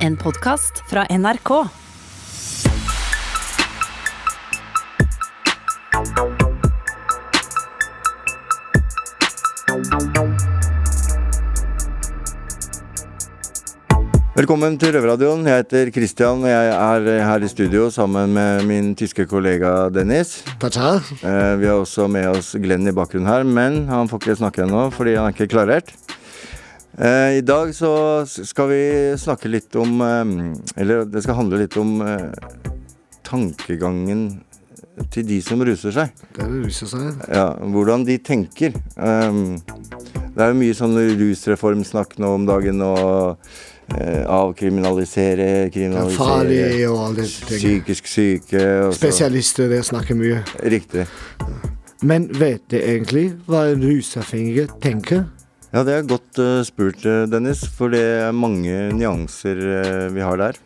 En podkast fra NRK. Velkommen til Røverradioen. Jeg heter Christian, og jeg er her i studio sammen med min tyske kollega Dennis. Tata. Eh, Vi har også med oss Glenn i bakgrunnen her, men han får ikke snakke ennå fordi han er ikke klarert. Eh, I dag så skal vi snakke litt om eh, Eller det skal handle litt om eh, tankegangen til de som ruser seg. Det ruser seg. Ja, hvordan de tenker. Det er jo mye sånn rusreformsnakk nå om dagen, og avkriminalisere, er kriminalisere farlig og alle disse tingene. Psykisk syke. og Spesialister det snakker mye. Riktig. Men vet de egentlig hva en rusavhengig tenker? Ja, det er godt uh, spurt, eh, Dennis, for det er mange nyanser uh, vi har der.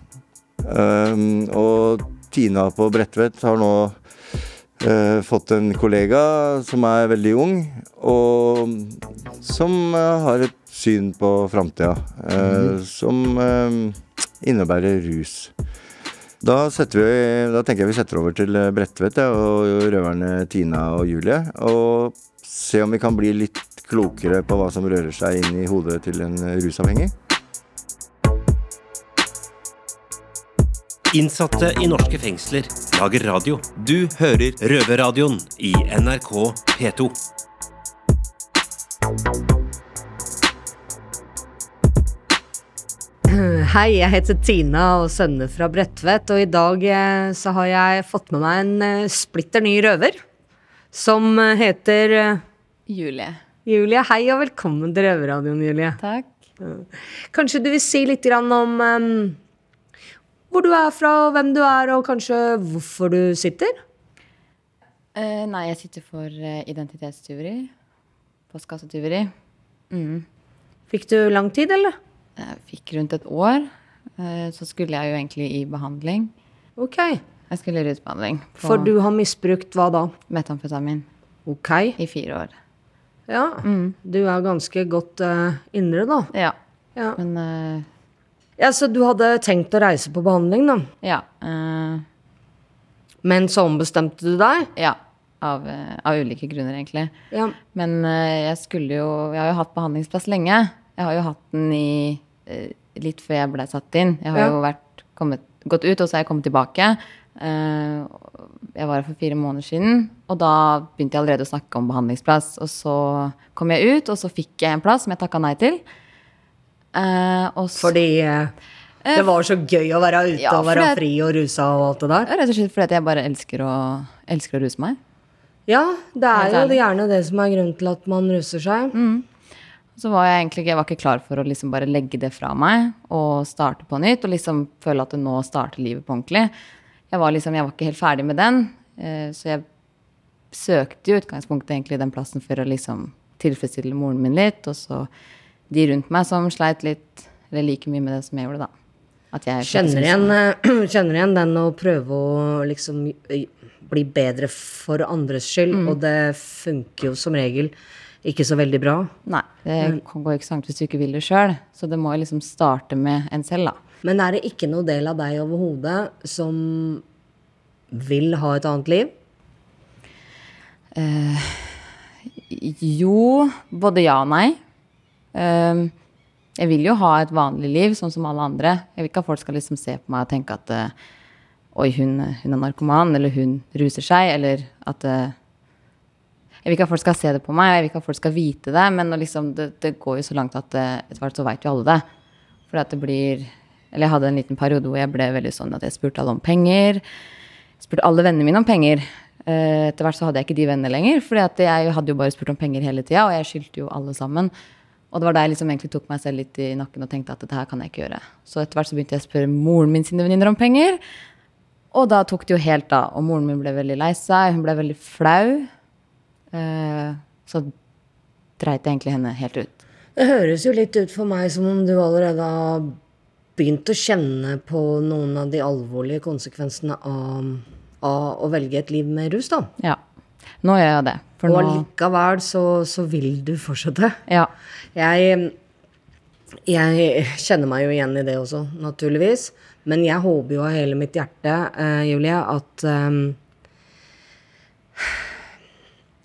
Um, og Tina på Bredtvet har nå uh, fått en kollega som er veldig ung, og som har et syn på framtida mm. som eh, innebærer rus. Da, vi, da tenker jeg vi setter over til Bredtvet og røverne Tina og Julie, og se om vi kan bli litt klokere på hva som rører seg inn i hodet til en rusavhengig. Innsatte i norske fengsler lager radio. Du hører Røverradioen i NRK P2. Hei, jeg heter Tina og sønner fra Bredtvet, og i dag eh, så har jeg fått med meg en eh, splitter ny røver. Som eh, heter Julie. Julie. Hei og velkommen til Røverradioen, Julie. Takk. Kanskje du vil si litt om em, hvor du er fra, hvem du er, og kanskje hvorfor du sitter? Uh, nei, jeg sitter for eh, identitetstyveri. Postkassetyveri. Fikk du lang tid, eller? Jeg fikk rundt et år. Eh, så skulle jeg jo egentlig i behandling. Ok. Jeg skulle i rusbehandling For du har misbrukt hva da? metamfetamin Ok. i fire år. Ja. Du er ganske godt uh, indre, da. Ja. Ja. Men uh, ja, Så du hadde tenkt å reise på behandling, da? ja. Uh, Men så ombestemte du deg? ja. Av, av ulike grunner, egentlig. Ja. Men jeg skulle jo Jeg har jo hatt behandlingsplass lenge. Jeg har jo hatt den i litt før jeg ble satt inn. Jeg har Ja. jo vært, kommet, gått ut, og så har jeg kommet tilbake. Eh, jeg var her for fire måneder siden, og da begynte jeg allerede å snakke om behandlingsplass. Og så kom jeg ut, og så fikk jeg en plass som jeg takka nei til. Eh, og så, Fordi eh, det var så gøy å være ute Ja, og være fri og rusa og alt det der. Rett og slett fordi jeg bare elsker å, elsker å ruse meg. Ja, det er jo gjerne det som er grunnen til at man ruser seg. Så var jeg egentlig jeg var ikke klar for å liksom bare legge det fra meg og starte på nytt. Og liksom føle at det nå starter livet på ordentlig. Jeg var liksom, jeg var ikke helt ferdig med den. eh, Så jeg søkte i utgangspunktet egentlig den plassen for å liksom tilfredsstille moren min litt. Og så de rundt meg som sleit litt, eller like mye med det som jeg gjorde, da. At jeg Kjenner igjen, eh, kjenner igjen den å prøve å liksom eh, bli bedre for andres skyld, Mm. og det funker jo som regel ikke så veldig bra. Nei, det går ikke så langt hvis du ikke vil det sjøl. Så det må jo liksom starte med en selv, da. Men er det ikke noe del av deg overhodet som vil ha et annet liv? Jo, både ja og nei. Ehm, jeg vil jo ha et vanlig liv, sånn som alle andre. Jeg vil ikke at folk skal liksom se på meg og tenke at eh, Oi, hun, hun er narkoman, eller hun ruser seg, eller at Jeg vil ikke at folk skal se det på meg, jeg vil ikke at folk skal vite det, men liksom, det, det går jo så langt at etter hvert så veit jo alle det. For det blir Eller jeg hadde en liten periode hvor jeg ble veldig sånn at jeg spurte alle om penger. Spurte alle vennene mine om penger. Eh, etter hvert så hadde jeg ikke de vennene lenger, for jeg hadde jo bare spurt om penger hele tida, og jeg skyldte jo alle sammen. Og det var da jeg liksom egentlig tok meg selv litt i nakken og tenkte at dette her kan jeg ikke gjøre. Så etter hvert så begynte jeg å spørre moren min sine venninner om penger. Og da tok det jo helt av. Og moren min ble veldig lei seg, hun ble veldig flau. Eh, så dreit jeg egentlig henne helt ut. Det høres jo litt ut for meg som om du allerede har begynt å kjenne på noen av de alvorlige konsekvensene av, av å velge et liv med rus, da. Ja. Nå gjør jeg det. For Og likevel allikevel så, så vil du fortsette. Ja. Jeg, Jeg kjenner meg jo igjen i det også, naturligvis. Men jeg håper jo av hele mitt hjerte, uh, Julie, at um,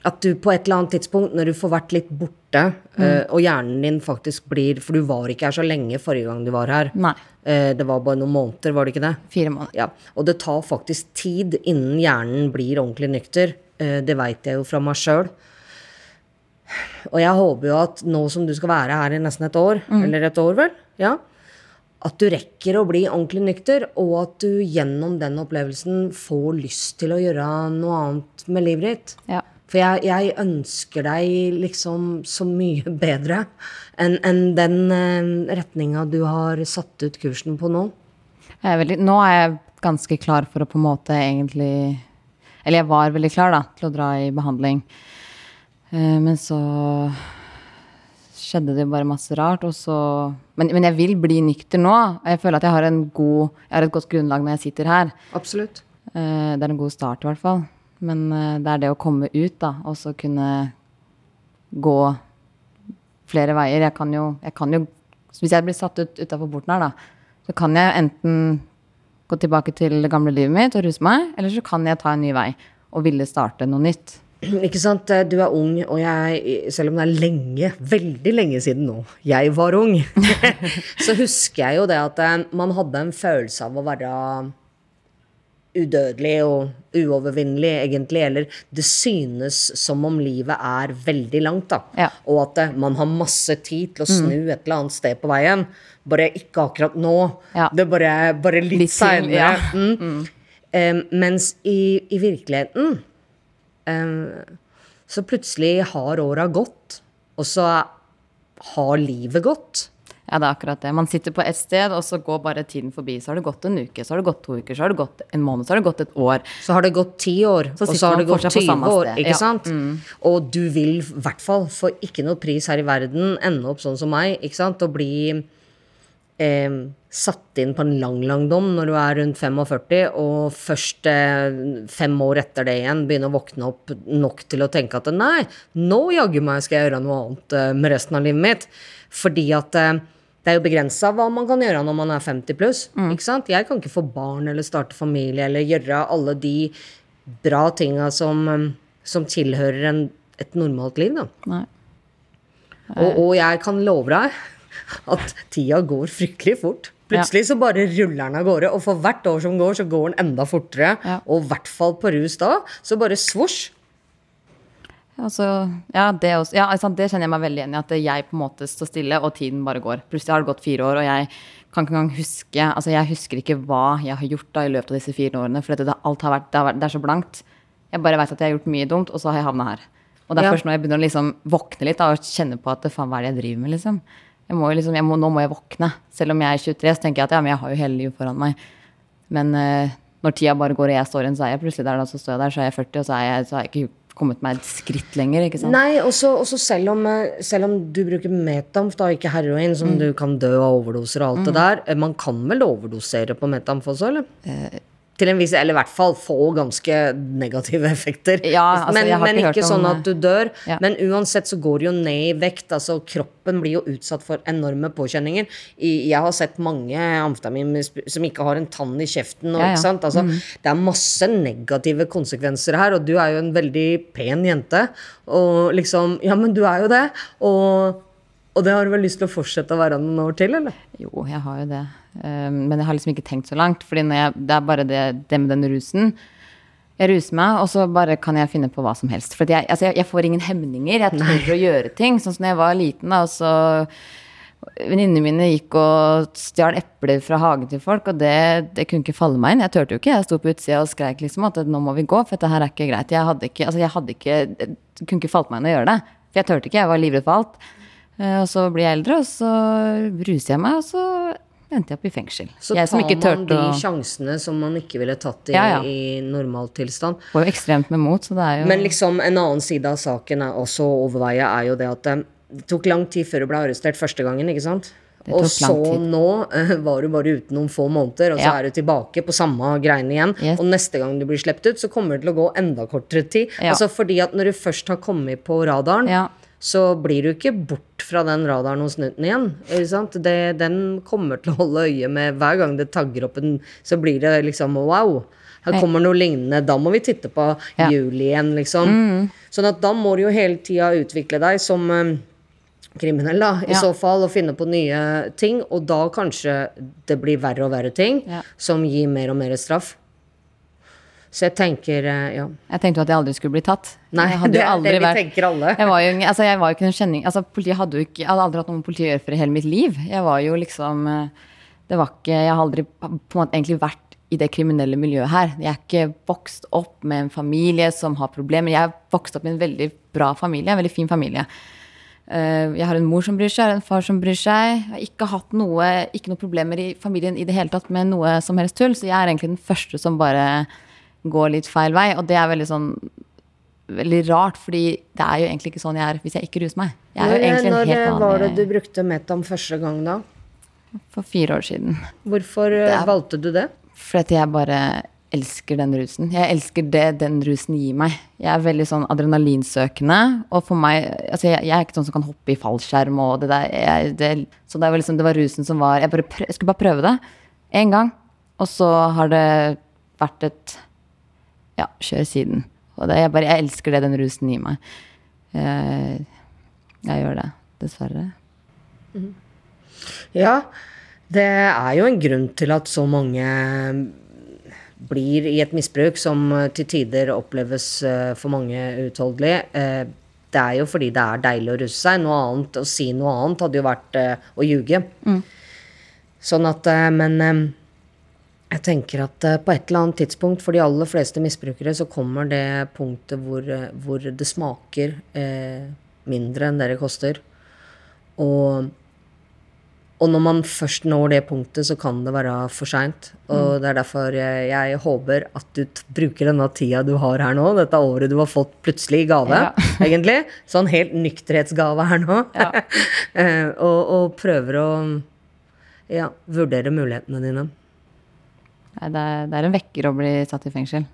At du på et eller annet tidspunkt, når du får vært litt borte, eh, og hjernen din faktisk blir For du var ikke her så lenge forrige gang du var her. Nei. Uh, det var bare noen måneder, var det ikke det? Fire måneder. Ja, og det tar faktisk tid innen hjernen blir ordentlig nykter. Uh, Det veit jeg jo fra meg sjøl. Og jeg håper jo at nå som du skal være her i nesten et år, eller et år vel, ja, at du rekker å bli ordentlig nykter, og at du gjennom den opplevelsen får lyst til å gjøre noe annet med livet ditt. Ja. For jeg, jeg ønsker deg liksom så mye bedre enn en den eh, retninga du har satt ut kursen på nå. Jeg er veldig, nå er jeg ganske klar for å på en måte egentlig Eller jeg var veldig klar da, til å dra i behandling. Eh, men så skjedde det bare masse rart. Og så, men, men jeg vil bli nykter nå. og Jeg føler at jeg har, en god, jeg har et godt grunnlag når jeg sitter her. Absolutt. Eh, Det er en god start, i hvert fall. Men eh, det er det å komme ut, da, og så kunne gå flere veier. Jeg kan jo, jeg kan jo Hvis jeg blir satt ut utafor porten her, da, så kan jeg enten gå tilbake til det gamle livet mitt og ruse meg, eller så kan jeg ta en ny vei og ville starte noe nytt. Ikke sant? Du er ung, og jeg, selv om det er lenge, veldig lenge siden nå, jeg var ung, så husker jeg jo det at eh, man hadde en følelse av å være udødelig og uovervinnelig, egentlig. Eller det synes som om livet er veldig langt, da. Ja. Mm. Og at eh, man har masse tid til å snu et eller annet sted på veien. Bare ikke akkurat nå. Ja. Det er bare, bare litt, Litt seinere. ja. Mm. Em, mens i, i virkeligheten um, så plutselig har åra gått, og så har livet gått. Ja, det er akkurat det. Man sitter på et sted, og så går bare tiden forbi. Så har det gått en uke, så har det gått to uker, så har det gått en måned, så har det gått et år. Så har det gått ti år, Så og så har det gått fortsatt 20 år. Ikke Ja. Mm. sant? Og du vil i hvert fall for ikke noe pris her i verden ende opp sånn som meg, ikke sant? Og bli eh, satt inn på en lang, lang dom når du er rundt 45, og først eh, fem år etter det igjen begynne å våkne opp nok til å tenke at nei, nå jaggu meg skal jeg gjøre noe annet eh, med resten av livet mitt. Fordi at eh, det er jo begrensa hva man kan gjøre når man er 50 pluss. Ikke sant? Jeg kan ikke få barn eller starte familie eller gjøre alle de bra tinga som, eh, som tilhører en, et normalt liv, da. Nei. Og, og jeg kan love deg at tida går fryktelig fort. Plutselig så bare ruller den av gårde, og for hvert år som går, så går den enda fortere. Ja. Og i hvert fall på rus da, så bare svosj. Altså, ja, det, også, ja, altså, det kjenner jeg meg veldig igjen i. At jeg på en måte står stille, og tiden bare går. Plutselig har det gått fire år, og jeg kan ikke engang huske Altså, jeg husker ikke hva jeg har gjort da i løpet av disse fire årene. For det, alt har vært, det, har vært, det er så blankt. Jeg bare vet at jeg har gjort mye dumt, og så har jeg havna her. Og det er Ja. først når jeg begynner å liksom våkne litt da, og kjenne på at faen, hva er det jeg driver med, liksom. Jeg må liksom, må, nå må jeg våkne. Selv om jeg er 23, så tenker jeg at ja, men jeg har jo hele livet foran meg. Men uh, når tida bare går og jeg står igjen, så er jeg plutselig der, da, så står jeg der, så er jeg 40, og så, jeg, så har jeg ikke kommet meg et skritt lenger, ikke sant. Nei, også selv, om, eh, selv om du bruker metamf, da, ikke heroin, som du kan dø av overdoser og alt det der. eh, Man kan vel overdosere på metamf også, eller? Til en viss, eller i hvert fall få ganske negative effekter. Ja, altså, men har men ikke ikke sånn at du dør. Ja. Men uansett så går det jo ned i vekt. altså Kroppen blir jo utsatt for enorme påkjenninger. Jeg har sett mange amfetamin som ikke har en tann i kjeften. Og, Ja. Ikke? Altså, Det er masse negative konsekvenser her, og du er jo en veldig pen jente. Og liksom Ja, men du er jo det. Og, og det har du vel lyst til å fortsette å være noen år til, eller? Jo, jeg har jo det. Eh, men jeg har liksom ikke tenkt så langt. fordi jeg, det er bare det, det med den rusen. Jeg ruser meg, og så bare kan jeg finne på hva som helst. For jeg, altså jeg, får ingen hemninger. Jeg tør å gjøre ting. Sånn som da jeg var liten, da, og så Venninnene mine gikk og stjal epler fra hagen til folk, og det, det kunne ikke falle meg inn. Jeg turte jo ikke. Jeg sto på utsida og skreik liksom at nå må vi gå, for dette her er ikke greit. Jeg hadde ikke, altså jeg hadde ikke, kunne ikke falt meg inn å gjøre det. For jeg turte ikke, jeg var livredd for alt. Eh, Og så blir jeg eldre, og så ruser jeg meg, og så endte jeg opp i fengsel. Så jeg tar man de å sjansene som man ikke ville tatt i, Ja, ja. i normaltilstand. Får jo ekstremt med mot, så det er jo Men liksom en annen side av saken er også å overveie, er jo det at eh, det tok lang tid før du ble arrestert første gangen, ikke sant? Og så nå uh, var du bare ute noen få måneder, og så Ja. er du tilbake på samme greiene igjen. Yes. Og neste gang du blir sluppet ut, så kommer det til å gå enda kortere tid. Altså fordi at når du først har kommet på radaren, Ja. Så blir du ikke bort fra den radaren hos Newton igjen. Det, den kommer til å holde øye med hver gang det tagger opp en Så blir det liksom wow. Her kommer noe lignende. Da må vi titte på Ja. juli igjen, liksom. Sånn at da må du jo hele tida utvikle deg som eh, kriminell, da, i Ja. så fall, og finne på nye ting. Og da kanskje det blir verre og verre ting Ja. som gir mer og mer straff. Så jeg tenker, eh, ja. Jeg tenkte jo at jeg aldri skulle bli tatt. Nei, jeg det er det vi vært- tenker alle. Jeg var jo, altså, jeg var jo ikke noen kjenning altså, Politiet hadde jo ikke Jeg hadde aldri hatt noe med politiet å gjøre for i hele mitt liv. Jeg var jo liksom eh, Det var ikke Jeg har aldri på en måte egentlig vært i det kriminelle miljøet her. Jeg er ikke vokst opp med en familie som har problemer. Jeg er vokst opp med en veldig bra familie, en veldig fin familie. Eh, Jeg har en mor som bryr seg, en far som bryr seg. Jeg har ikke hatt noe, ikke noen problemer i familien i det hele tatt med noe som helst tull, så jeg er egentlig den første som bare går litt feil vei. Og det er veldig sånn veldig rart, fordi det er jo egentlig ikke sånn jeg er hvis jeg ikke ruser meg. Jeg en Når eh, var det du brukte Metam første gang, da? for fire år siden. Hvorfor eh, er- valgte du det? Fordi jeg bare elsker den rusen. Jeg elsker det den rusen gir meg. Jeg er veldig sånn adrenalinsøkende, og for meg altså jeg, jeg er ikke sånn som kan hoppe i fallskjerm og det der. Jeg, det, så det, var liksom, det var rusen som var jeg, bare prøv, jeg skulle bare prøve det én gang, og så har det vært et ja, kjør siden. Og det, jeg, bare, jeg elsker det den rusen gir meg. Jeg, jeg gjør det, dessverre. Ja, det er jo en grunn til at så mange blir i et misbruk som eh, til tider oppleves eh, for mange uutholdelig. Eh, Det er jo fordi det er deilig å russe seg. Noe annet, Å si noe annet hadde jo vært eh, å ljuge. Sånn at eh, Men eh, jeg tenker at eh, på et eller annet tidspunkt for de aller fleste misbrukere så kommer det punktet hvor, eh, hvor det smaker eh, mindre enn det det koster. Og og når man først når det punktet, så kan det være for seint. Og det er derfor jeg, jeg håper at du bruker denne tida du har her nå, dette året du har fått plutselig i gave, Ja. egentlig. Sånn helt nykterhetsgave her nå. Ja. og, og prøver å ja, vurdere mulighetene dine. Det, er, det er en vekker å bli satt i fengsel.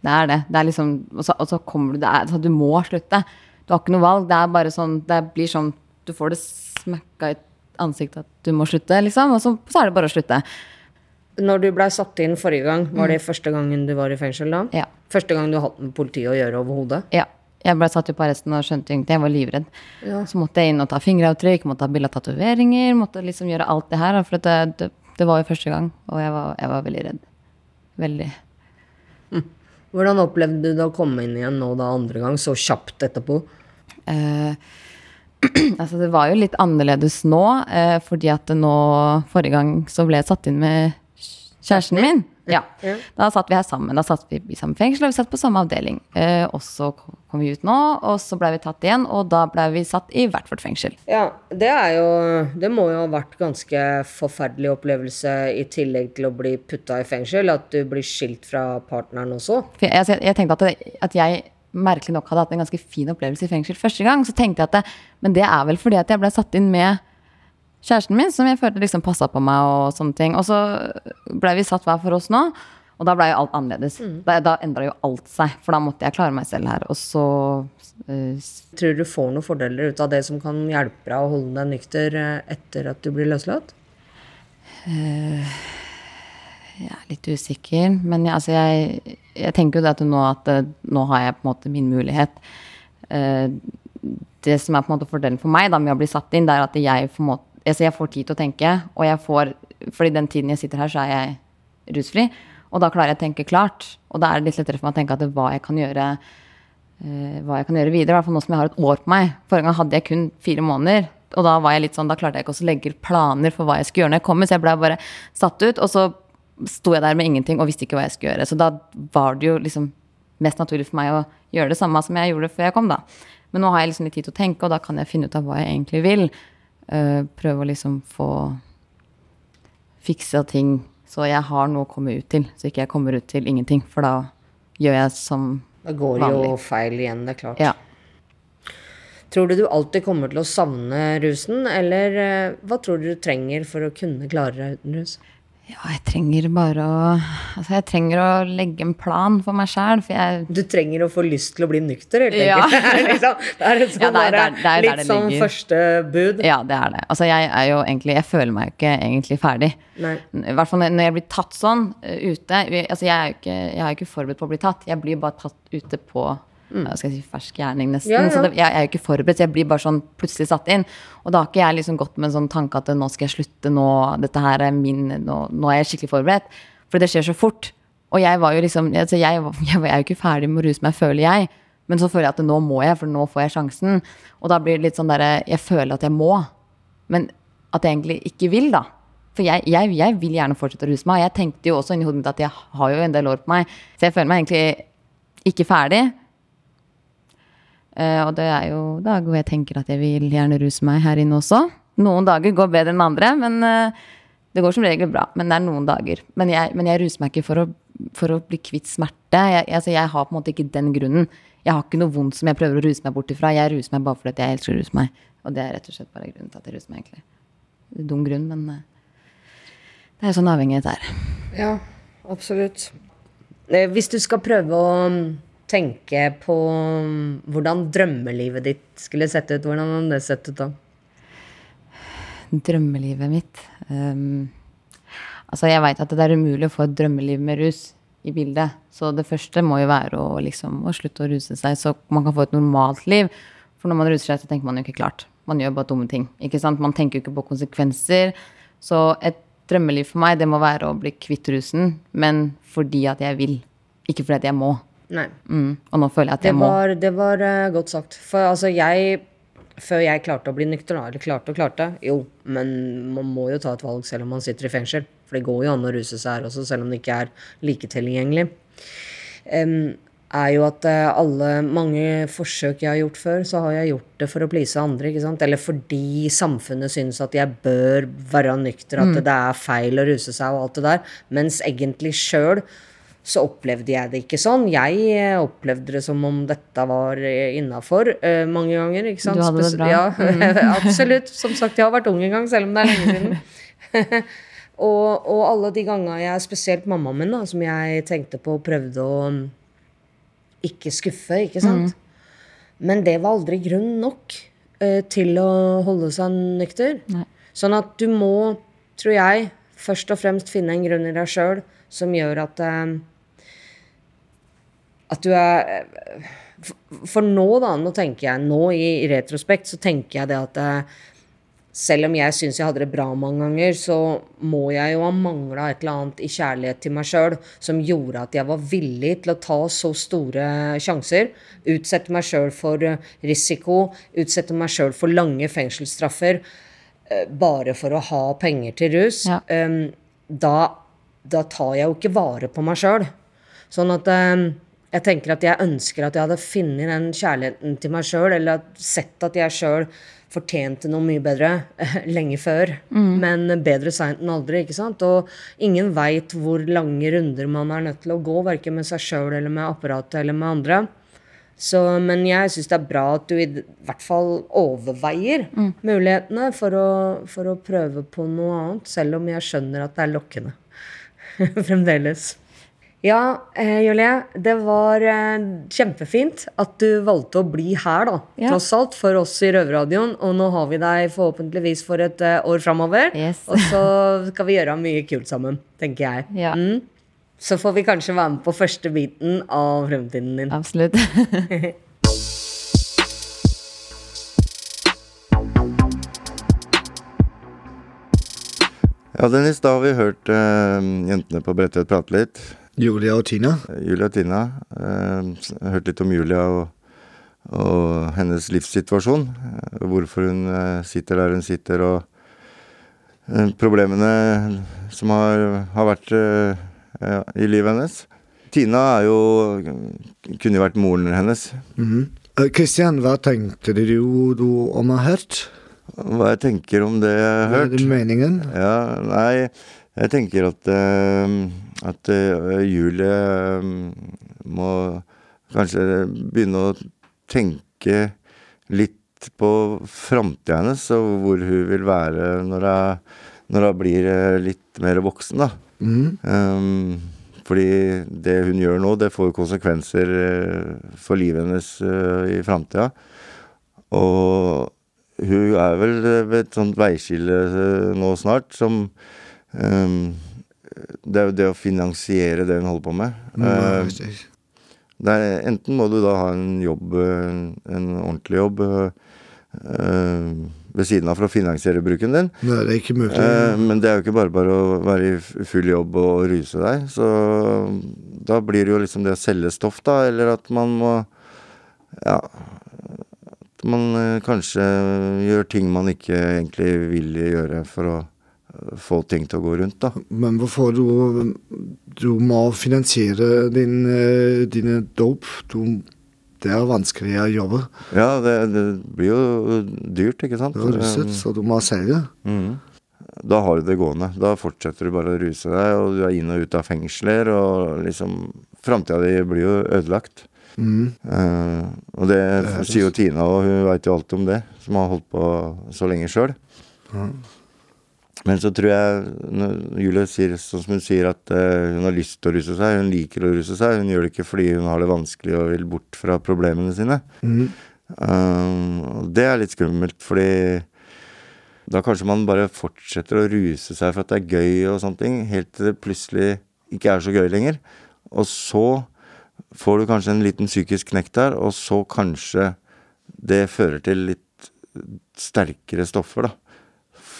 Det er det. det er liksom, og, så, og så kommer du det er, Du må slutte. Du har ikke noe valg. Det er bare sånn Det blir sånn Du får det smekka i ansiktet at du må slutte, liksom. Og så, så er det bare å slutte. Når du blei satt inn forrige gang, var det første gangen du var i fengsel da? Ja. Første gang du hadde med politiet å gjøre overhodet? Ja. Jeg ble satt jo på arresten og skjønte ingenting. Jeg var livredd. Så måtte jeg inn og ta fingeravtrykk, måtte ha bilde av tatoveringer, måtte liksom gjøre alt det her. For det, det, det var jo første gang, og jeg var, jeg var veldig redd. Veldig. Hvordan opplevde du det å komme inn igjen nå da andre gang, så kjapt etterpå? Eh, altså det var jo litt annerledes nå, eh, fordi at nå Forrige gang så ble jeg satt inn med kjæresten min. Ja. Da satt vi her sammen. Da satt vi i samme fengsel, og vi satt på samme avdeling. Eh, og så kom vi ut nå, og så ble vi tatt igjen, og da ble vi satt i hvert vårt fengsel. Ja, det er jo Det må jo ha vært ganske forferdelig opplevelse i tillegg til å bli putta i fengsel, at du blir skilt fra partneren også. Jeg, altså, jeg, jeg tenkte at, det, at jeg merkelig nok hadde hatt en ganske fin opplevelse i fengsel første gang. Så tenkte jeg at det, men det er vel fordi at jeg ble satt inn med kjæresten min, som jeg følte liksom passa på meg og sånne ting. Og så ble vi satt hver for oss nå, og da ble jo alt annerledes. Da, da endra jo alt seg, for da måtte jeg klare meg selv her. Og så uh, Tror du du får noen fordeler ut av det som kan hjelpe deg å holde deg nykter eh, etter at du blir løslatt? Jeg er litt usikker, men jeg, altså jeg, jeg tenker jo det at nå, at nå har jeg på en måte min mulighet. Uh, det som er på en måte fordelen for meg da, med å bli satt inn, det er at jeg, på en måte, altså jeg får tid til å tenke. Og jeg får, fordi den tiden jeg sitter her, så er jeg rusfri. Og da klarer jeg å tenke klart. Og da er det litt lettere for meg å tenke at det, hva jeg kan gjøre uh, hva jeg kan gjøre videre. I hvert fall nå som jeg har et år på meg. Forrige gang hadde jeg kun fire måneder. Og da var jeg litt sånn, da klarte jeg ikke å legge planer for hva jeg skulle gjøre når jeg kommer. Så jeg ble bare satt ut. Og så sto jeg der med ingenting og visste ikke hva jeg skulle gjøre. Så da var det jo liksom mest naturlig for meg å gjøre det samme som jeg gjorde før jeg kom, da. Men nå har jeg liksom litt tid til å tenke, og da kan jeg finne ut av hva jeg egentlig vil. Eh, prøve å liksom få fiksa ting så jeg har noe å komme ut til. Så ikke jeg kommer ut til ingenting, for da gjør jeg som vanlig. Da går det jo feil igjen, det er klart. Ja. Tror du du alltid kommer til å savne rusen, eller eh, hva tror du du trenger for å kunne klare deg uten rus? Ja, jeg trenger bare å Altså, jeg trenger å legge en plan for meg sjæl, for jeg Du trenger å få lyst til å bli nykter, helt enkelt. Liksom, det er sånn Ja, det er- det er- det er litt sånn første bud. Ja, det er det. Altså, jeg er jo egentlig Jeg føler meg jo ikke egentlig ferdig. Nei. I hvert fall når når jeg blir tatt sånn eh, ute. Altså, jeg er jo ikke, jeg er ikke forberedt på å bli tatt. Jeg blir bare tatt ute på hva skal jeg si, fersk gjerning, nesten. Mm. Ja, ja. Så det, jeg, jeg er jo ikke forberedt. så Jeg blir bare sånn plutselig satt inn. Og da har ikke jeg liksom gått med en sånn tanke at nå skal jeg slutte, nå, dette her er min, nå, nå er jeg skikkelig forberedt. For det skjer så fort. Og jeg var jo liksom altså jeg, jeg, jeg er jo ikke ferdig med å ruse meg, føler jeg. Men så føler jeg at nå må jeg, for nå får jeg sjansen. Og da blir det litt sånn derre Jeg føler at jeg må, men at jeg egentlig ikke vil, da. For jeg, jeg, jeg vil gjerne fortsette å ruse meg. Jeg tenkte jo også inni hodet mitt at jeg har jo en del år på meg, så jeg føler meg egentlig ikke ferdig. Eh, og det er jo dager hvor jeg tenker at jeg vil gjerne ruse meg her inne også. Noen dager går bedre enn andre, men eh, det går som regel bra. Men det er noen dager. Men jeg, men jeg ruser meg ikke for å, for å bli kvitt smerte. Jeg, altså jeg har på en måte ikke den grunnen. Jeg har ikke noe vondt som jeg prøver å ruse meg bort ifra. Jeg ruser meg bare fordi jeg elsker å ruse meg. Og det er rett og slett bare grunnen til at jeg ruser meg, egentlig. Dum grunn, men eh, det er jo sånn avhengighet er. Ja, absolutt. Hvis du skal prøve å mm, tenke på mm, hvordan drømmelivet ditt skulle sett ut, hvordan hadde det sett ut da? drømmelivet mitt um, Altså, jeg veit at det er umulig å få et drømmeliv med rus i bildet. Så det første må jo være å, liksom, å slutte å ruse seg, så man kan få et normalt liv. For når man ruser seg, så tenker man jo ikke klart. Man gjør bare dumme ting. ikke sant? Man tenker jo ikke på konsekvenser. Så et drømmeliv for meg, det må være å bli kvitt rusen, men fordi at jeg vil. Ikke fordi at jeg må. Nei. Mm. Og nå føler jeg at Det jeg må. var, det var uh, godt sagt. For altså, jeg Før jeg klarte å bli nykter, da, eller klarte og klarte Jo, men man må jo ta et valg selv om man sitter i fengsel. For det går jo an å ruse seg her også, selv om det ikke er like tilgjengelig. Um, er jo at eh, alle mange forsøk jeg har gjort før, så har jeg gjort det for å please andre. ikke sant? Eller fordi samfunnet syns at jeg bør være nykter, at det er feil å ruse seg og alt det der. Mens egentlig sjøl så opplevde jeg det ikke sånn. Jeg eh, opplevde det som om dette var innafor uh, mange ganger. ikke sant? Du hadde det bra. Ja, absolutt. Som sagt, jeg har vært ung en gang, selv om det er lenge siden. og, og alle de gangene jeg, spesielt mammaen min, da, som jeg tenkte på og prøvde å mm, ikke skuffe, ikke sant. Men det var aldri grunn nok uh, til å holde seg nykter. Nei. Sånn at du må, tror jeg, først og fremst finne en grunn i deg sjøl som gjør at eh, At du er eh, for- nå, da, nå tenker jeg Nå i, retrospekt så tenker jeg det at eh, selv om jeg syns jeg hadde det bra mange ganger, så må jeg jo ha mangla et eller annet i kjærlighet til meg sjøl som gjorde at jeg var villig til å ta så store sjanser. Utsette meg sjøl for risiko, utsette meg sjøl for lange fengselsstraffer bare for å ha penger til rus. Ja. Um, da, da tar jeg jo ikke vare på meg sjøl. Sånn at um, jeg tenker at jeg ønsker at jeg hadde funnet den kjærligheten til meg sjøl, eller sett at jeg sjøl fortjente noe mye bedre lenge før. Men bedre seint enn aldri, ikke sant? Og ingen veit hvor lange runder man er nødt til å gå, verken med seg sjøl eller med apparatet eller med andre. Så, men jeg syns det er bra at du i hvert fall overveier mulighetene for å, for å prøve på noe annet, selv om jeg skjønner at det er lokkende. Fremdeles. Ja, eh, Julie. Det var eh, kjempefint at du valgte å bli her, da. Ja. Tross alt, for oss i Røverradioen. Og nå har vi deg forhåpentligvis for et eh, år framover. Yes. Og så skal vi gjøre mye kult sammen, tenker jeg. Ja. Mm. Så får vi kanskje være med på første biten av fremtiden din. Absolutt. Ja, Dennis, da har vi hørt uh, jentene på Bredtvet prate litt. Julia og Tina. Julia og Tina. Uh, hørt litt om Julia og, og hennes livssituasjon. eh, Hvorfor hun uh, sitter der hun sitter, og eh, problemene som har, har vært eh, ja, i livet hennes. Tina er jo kunne jo vært moren hennes. Kristian, mm -hmm. hva tenkte du, du om å ha hørt? Hva jeg tenker om det jeg har Hva er hørt? det meningen? Ja, nei, jeg tenker at, uh, at uh, Julie eh, må kanskje begynne å tenke litt på framtida hennes, og hvor hun vil være når hun, når hun blir eh, litt mer voksen, da. Um, fordi det hun gjør nå, det får konsekvenser eh, for livet hennes uh, i framtida. Og hun er vel ved et sånt veiskille eh, nå snart som um, Det er jo det å finansiere det hun holder på med. Mm, uh, er, enten må du da ha en jobb, en, en ordentlig jobb, øh, ved siden av for å finansiere bruken din. Nei, det er ikke mulig. Eh, men det er jo ikke bare bare å være i full jobb og ruse deg. Så da blir det jo liksom det å selge stoff, da, eller at man må Ja. At man eh, kanskje gjør ting man ikke egentlig vil gjøre for å eh, få ting til å gå rundt, da. Men hvorfor du, du må finansiere din, eh, dine dope? Du, det er vanskelige jobber. Ja, det, det blir jo dyrt, ikke sant? Du er ruset, så du må selge. Mm. Da har du det gående. Da fortsetter du bare å ruse deg, og du er inn og ut av fengsler, og liksom Framtida di blir jo ødelagt. Mm. Uh, og det det- sier jo Tina, og hun veit jo alt om det, som har holdt på så lenge sjøl. Men så tror jeg, når Julie sier sånn som hun sier, at uh, hun har lyst til å ruse seg, hun liker å ruse seg, hun gjør det ikke fordi hun har det vanskelig og vil bort fra problemene sine. Mm. Um, det er litt skummelt, fordi da kanskje man bare fortsetter å ruse seg for at det er gøy og sånne ting, helt til det plutselig ikke er så gøy lenger. Og så får du kanskje en liten psykisk knekk der, og så kanskje det fører til litt sterkere stoffer, da.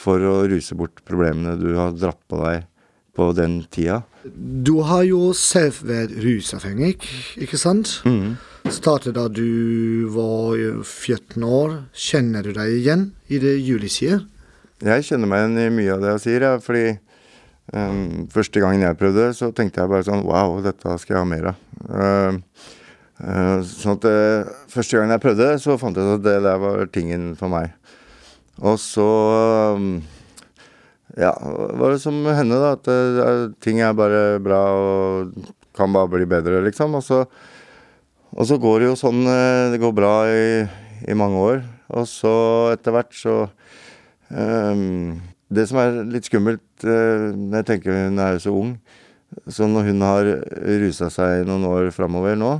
For å ruse bort problemene du har dratt på deg på den tida. Du har jo selv vært rusavhengig, ikke sant? Mm. Startet da du var eh, 14 år. Kjenner du deg igjen i det Julie sier? Jeg kjenner meg igjen i mye av det jeg sier, ja, fordi um, første gangen jeg prøvde, så tenkte jeg bare sånn Wow, dette skal jeg ha mer av. Uh, uh, sånn at uh, Første gangen jeg prøvde, så fant jeg ut at det der var tingen for meg. Og så ehm, Ja, var det som henne, da. At det, ting er bare bra og kan bare bli bedre, liksom. Og så, og så går det jo sånn eh, Det går bra i, i mange år. Og så etter hvert så um, det som er litt skummelt uh, når jeg tenker hun er jo så ung Så når hun har rusa seg noen år framover nå,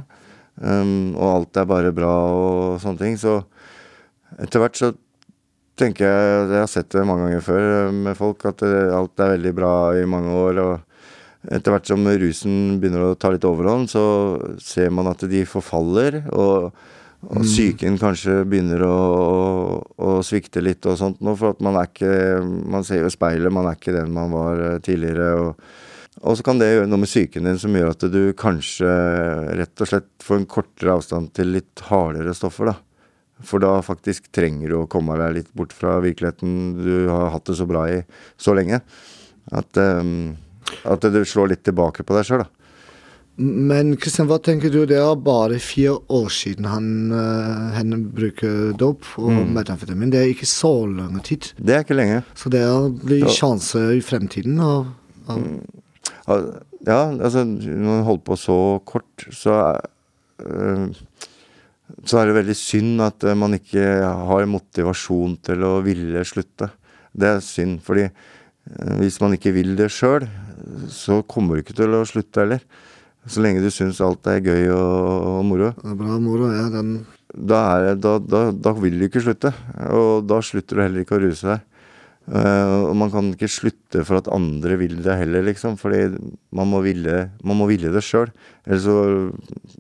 um, og alt er bare bra og sånne ting, så etter hvert så tenker jeg Jeg har sett det mange ganger før eh, med folk, at det, alt er veldig bra i mange år. og etter hvert som rusen begynner å ta litt overhånd, så ser man at de forfaller. og og psyken kanskje begynner å, å, å svikte litt og sånt nå, for at man er ikke Man ser jo speilet, man er ikke den man var eh, tidligere. Og, og så kan det gjøre noe med psyken din som gjør at du kanskje rett og slett får en kortere avstand til litt hardere stoffer, da. For da faktisk trenger du å komme deg litt bort fra virkeligheten du har hatt det så bra i så lenge. At, um, at du slår litt tilbake på deg sjøl, da. Men Kristian, hva tenker du? Det er bare fire år siden han, eh, henne bruker dop og metamfetamin. Det er ikke så lang tid. Det er ikke lenge. Så det blir Ja. sjanse i fremtiden. Og, og, Ja, altså når man holder på så kort, så er, øh, så er det veldig synd at øh, man ikke har motivasjon til å ville slutte. Det er synd, fordi øh, hvis man ikke vil det sjøl, så kommer du ikke til å slutte heller. Så lenge du syns alt er gøy og, og moro. det er bra moro. Ja, den, Da, er, da, da, da vil du ikke slutte. Og da slutter du heller ikke å ruse deg. Eh, og man kan ikke slutte for at andre vil det heller, liksom. Fordi man må ville, man må ville det sjøl. Ellers så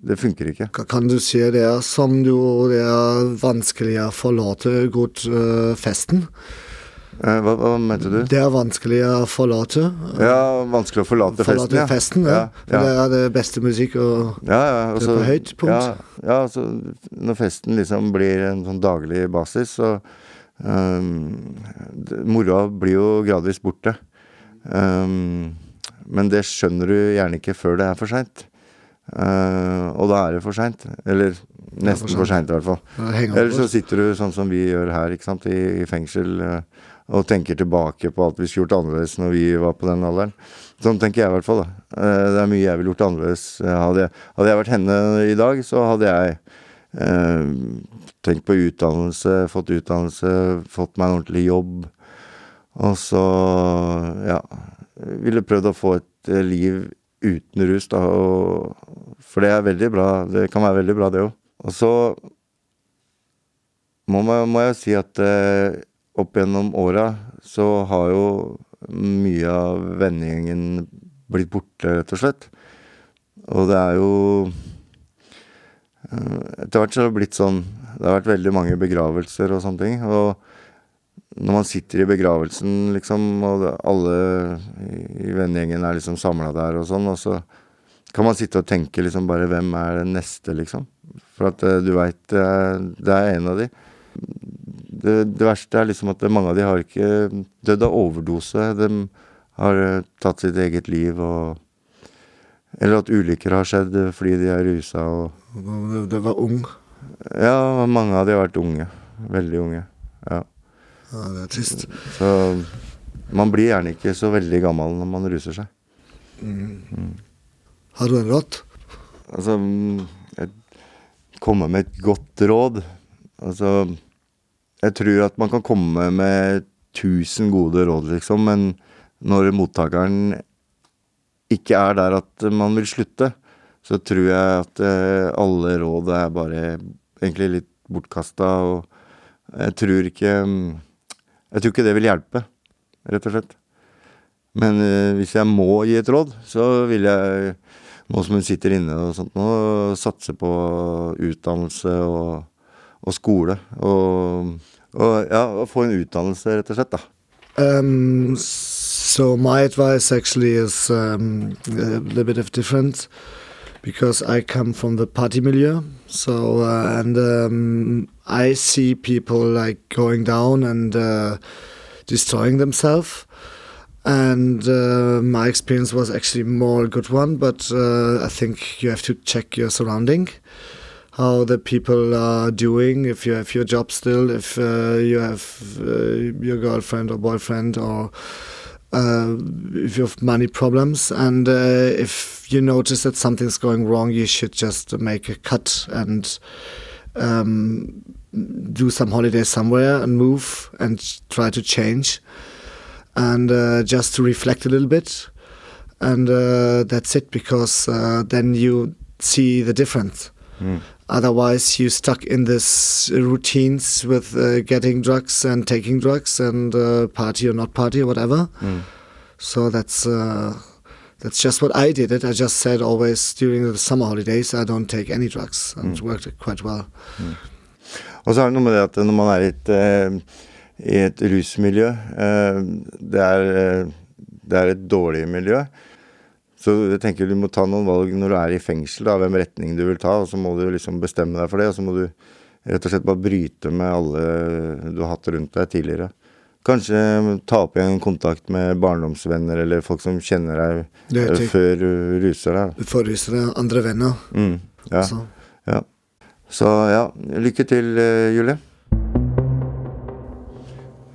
Det funker ikke. Kan du si det er som du Det er vanskelig å forlate godt uh, festen? Uh, hva, hva mente du? Det er vanskelig å forlate. Ja, vanskelig å forlate, Forlate festen. festen, ja. For ja. det er det beste musikk. Og, Ja, ja, Det er på høyt punkt. Ja, ja altså, når festen liksom blir en sånn daglig basis, så um, Moroa blir jo gradvis borte. Um, men det skjønner du gjerne ikke før det er for seint. Uh, og da er det for seint. Eller nesten for seint, i hvert fall. Eller så sitter du sånn som vi gjør her, ikke sant, i, i fengsel, eh, og tenker tilbake på alt vi skulle gjort annerledes når vi var på den alderen. Sånn tenker jeg i hvert fall, da. Eh, Det er mye jeg ville gjort annerledes. Eh, Hadde jeg, hadde jeg vært henne i dag, så hadde jeg tenkt på utdannelse, fått utdannelse, fått meg en ordentlig jobb. Og så, ja Ville prøvd å få et eh, liv uten rus, da, og For det er veldig bra. Det kan være veldig bra, det òg. Og så må, man, må jeg si at eh, opp gjennom åra så har jo mye av vennegjengen blitt borte, rett og slett. Og det er jo eh, Etter hvert så har det blitt sånn Det har vært veldig mange begravelser og sånne ting. Og når man sitter i begravelsen, liksom, og alle i, vennegjengen er liksom samla der og sånn, og så kan man sitte og tenke liksom bare Hvem er den neste, liksom? For at eh, du veit det, det er en av de. Det, det verste er liksom at mange av de har ikke dødd av overdose. De har eh, tatt sitt eget liv og Eller at ulykker har skjedd fordi de er rusa og Det, var ung. Ja, mange av de har vært unge. Veldig unge. Ja. Ja, det er trist. Så man blir gjerne ikke så veldig gammel når man ruser seg. Har du en råd? Altså mm, jeg Komme med et godt råd. Altså Jeg tror at man kan komme med tusen gode råd, liksom, men når mottakeren ikke er der at man vil slutte, så tror jeg at eh, alle råd er bare egentlig litt bortkasta, og jeg tror ikke mm, Jeg tror ikke det vil hjelpe, rett og slett. Men eh, hvis jeg må gi et råd, så vil jeg, nå som hun sitter inne og sånt nå, satse på utdannelse og, og skole. Og, og ja, få en utdannelse, rett og slett, da. Um, so my advice actually is um, a little bit of different because I come from the party milieu. So uh, and um, I see people like going down and uh, destroying themselves. And uh, my experience was actually more a good one, but uh, I think you have to check your surrounding, how the people are doing, if you have your job still, if uh, you have uh, your girlfriend or boyfriend, or uh, if you have money problems, and uh, if you notice that something's going wrong, you should just make a cut and um, do some holiday somewhere and move and try to change. And uh, just to reflect a little bit. And uh, that's it because uh, then you see the difference otherwise you're stuck in this routines with uh, getting drugs and taking drugs and uh, party or not party or whatever. So that's uh, that's just what I did it. I just said always during the summer holidays I don't take any drugs. And it worked quite well. Og så er det noe med det at når man er eh, i et rusmiljø eh, det, er, eh, det er et dårlig miljø. Så jeg tenker du må ta noen valg når du er i fengsel, da, hvem retning du vil ta. Og så må du liksom bestemme deg for det, og så må du rett og slett bare bryte med alle du har hatt rundt deg tidligere. Kanskje ta opp igjen kontakt med barndomsvenner eller folk som kjenner deg eh, før du ruser deg. da. deg andre venner Mm, ja. så. Ja. Så ja, lykke til, eh, Julie.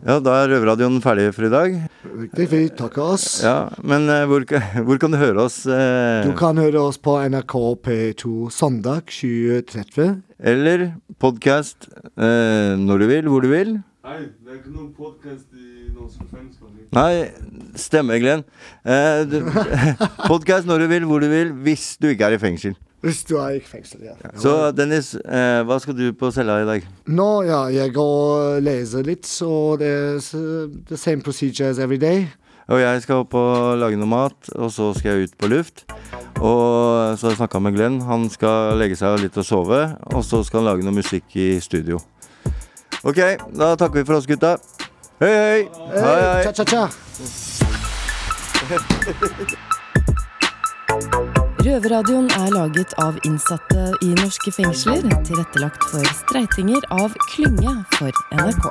Ja, da er Røverradioen ferdig for i dag. Riktig, vi takker oss Ja, Men eh, hvor, hvor kan du høre oss? eh, Du kan høre oss på NRK P2 søndag 2030. Eller podkast eh, når du vil, hvor du vil. Nei, det er ikke noen podkast i norske fengsler. Nei, stemmer, Glenn. Eh, podkast når du vil, hvor du vil, hvis du ikke er i fengsel. Hvis du er i fengsel, ja. Så Dennis, eh, hva skal du på cella i dag? Nå, ja, jeg går og leser litt, så det er the same procedure as every day. Og jeg skal opp og lage noe mat, og så skal jeg ut på luft. Og så har jeg snakka med Glenn. Han skal legge seg litt og sove. Og så skal han lage noe musikk i studio. Ok, da takker vi for oss, gutta. Hei, hei. Hei, hei. Cha-cha-cha. Røverradioen er laget av innsatte i norske fengsler, tilrettelagt for streitinger av Klynge for NRK.